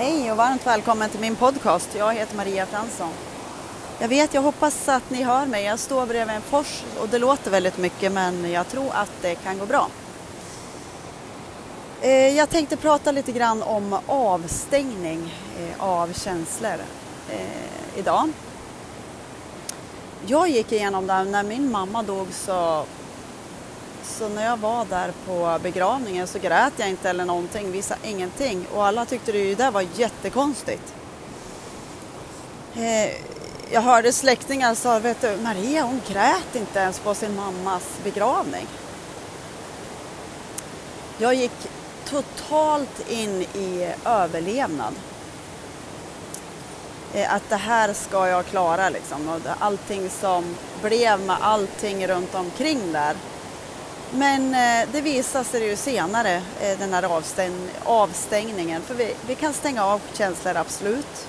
Hej och varmt välkommen till min podcast. Jag heter Maria Fransson. Jag vet, jag hoppas att ni hör mig. Jag står bredvid en fors och det låter väldigt mycket men jag tror att det kan gå bra. Eh, jag tänkte prata lite grann om avstängning eh, av känslor eh, idag. Jag gick igenom det när min mamma dog så så när jag var där på begravningen så grät jag inte eller någonting, visade ingenting och alla tyckte det där var jättekonstigt. Eh, jag hörde släktingar sa, vet du, Maria hon grät inte ens på sin mammas begravning. Jag gick totalt in i överlevnad. Eh, att det här ska jag klara liksom. Och allting som blev med allting runt omkring där men eh, det visar sig ju senare, eh, den här avstäng avstängningen. För vi, vi, kan stänga av känslor, absolut.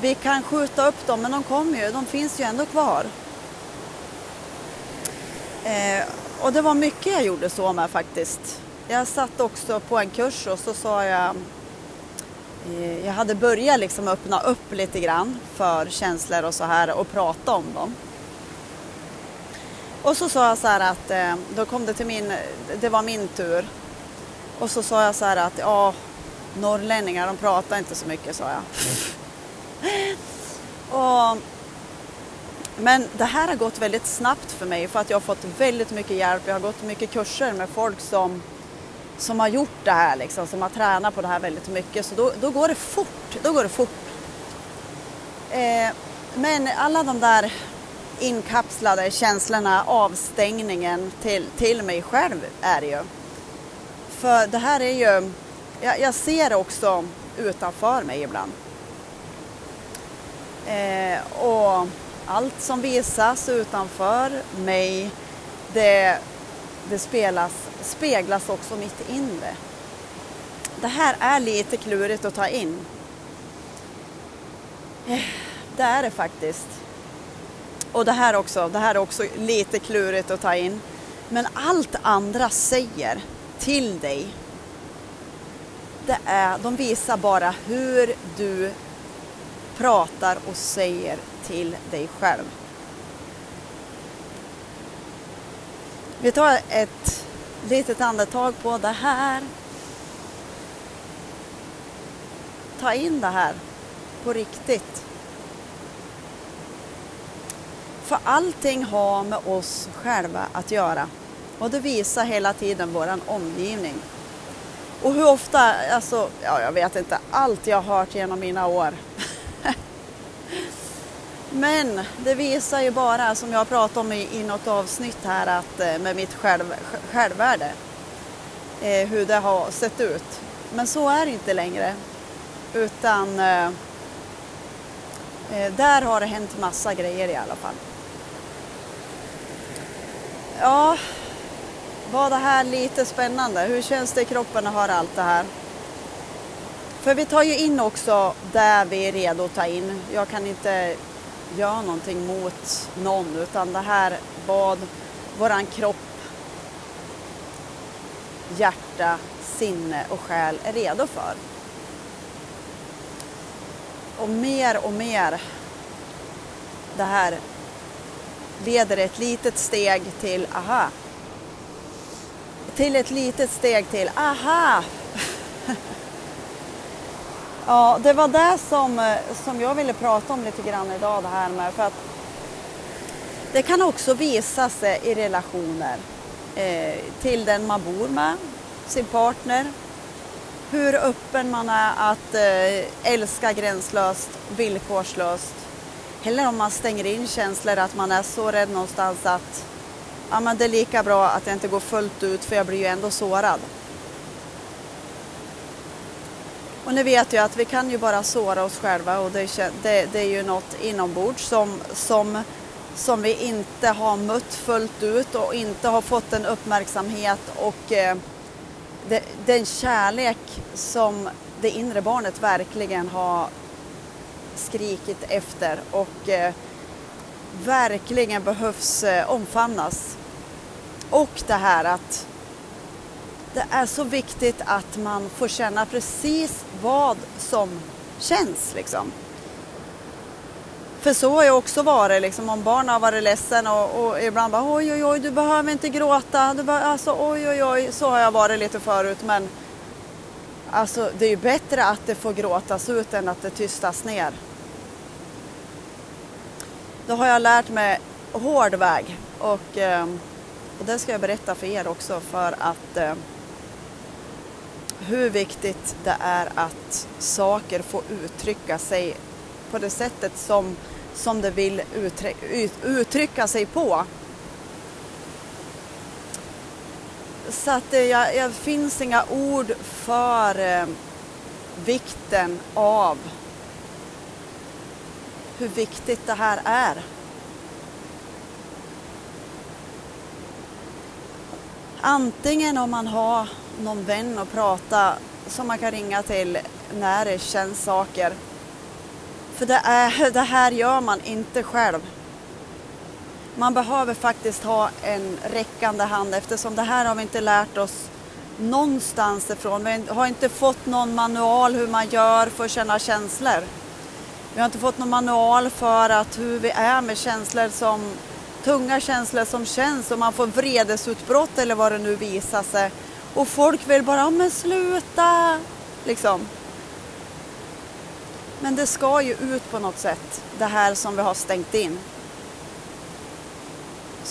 Vi kan skjuta upp dem, men de kommer ju, de finns ju ändå kvar. Eh, och det var mycket jag gjorde så med faktiskt. Jag satt också på en kurs och så sa jag eh, jag hade börjat liksom öppna upp lite grann för känslor och så här och prata om dem. Och så sa jag så här att eh, då kom det till min, det var min tur. Och så sa jag så här att ja, norrlänningar de pratar inte så mycket sa jag. och, men det här har gått väldigt snabbt för mig för att jag har fått väldigt mycket hjälp. Jag har gått mycket kurser med folk som, som har gjort det här, liksom, som har tränat på det här väldigt mycket. Så då, då går det fort. Då går det fort. Eh, men alla de där inkapslade känslorna, avstängningen till, till mig själv är det ju. För det här är ju, jag, jag ser också utanför mig ibland. Eh, och allt som visas utanför mig, det, det spelas, speglas också mitt inre. Det här är lite klurigt att ta in. Eh, det är det faktiskt. Och det här också, det här är också lite klurigt att ta in. Men allt andra säger till dig, det är, de visar bara hur du pratar och säger till dig själv. Vi tar ett litet andetag på det här. Ta in det här på riktigt. För allting har med oss själva att göra. Och det visar hela tiden vår omgivning. Och hur ofta, alltså, ja jag vet inte, allt jag har hört genom mina år. Men det visar ju bara, som jag pratade om i, i något avsnitt här, att eh, med mitt själv, självvärde. Eh, hur det har sett ut. Men så är det inte längre. Utan eh, eh där har det hänt massa grejer i alla fall. Ja, var det här lite spännande? Hur känns det i kroppen att höra allt det här? För vi tar ju in också där vi är redo att ta in. Jag kan inte göra någonting mot någon utan det här vad våran kropp, hjärta, sinne och själ är redo för. Och mer och mer det här leder ett litet steg till aha. Till ett litet steg till aha. ja, det var det som, eh, som jag ville prata om lite grann idag det här med för att det kan också visa sig i relationer eh, till den man bor med, sin partner, hur öppen man är att eh, älska gränslöst, villkorslöst eller om man stänger in känslor att man är så rädd någonstans att ja, men det är lika bra att jag inte går fullt ut för jag blir ju ändå sårad. Och nu vet jag att vi kan ju bara såra oss själva och det, det, det är ju något inombords som, som, som vi inte har mött fullt ut och inte har fått den uppmärksamhet och eh, det, den kärlek som det inre barnet verkligen har skrikit efter och eh, verkligen behövs eh, omfamnas. Och det här att det är så viktigt att man får känna precis vad som känns liksom. För så har jag också varit, liksom, om barn har varit ledsen och, och ibland bara oj oj oj du behöver inte gråta, du behöver, alltså oj oj oj, så har jag varit lite förut men alltså det är ju bättre att det får gråtas ut än att det tystas ner. Då har jag lärt mig hård väg och, ehm, och det ska jag berätta för er också för att ehm, hur viktigt det är att saker får uttrycka sig på det sättet som, som det vill uttrycka sig på. Så att det jag, jag finns inga ord för eh, vikten av hur viktigt det här är. Antingen om man har någon vän att prata som man kan ringa till när det känns saker. För det, är, det här gör man inte själv. Man behöver faktiskt ha en räckande hand eftersom det här har vi inte lärt oss någonstans ifrån. Vi har inte fått någon manual hur man gör för att känna känslor. Vi har inte fått någon manual för att hur vi är med känslor som tunga känslor som känns och man får vredesutbrott eller vad det nu visar sig. Och folk vill bara, men sluta! Liksom. Men det ska ju ut på något sätt, det här som vi har stängt in.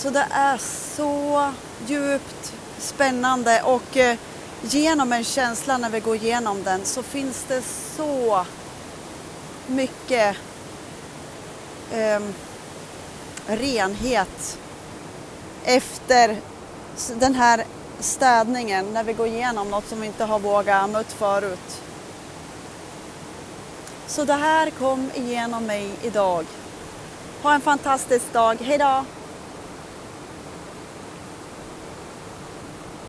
Så det är så djupt spännande och eh, genom en känsla när vi går igenom den så finns det så mycket eh, renhet efter den här städningen när vi går igenom något som vi inte har vågat mött förut. Så det här kom igenom mig idag. Ha en fantastisk dag. Hejdå!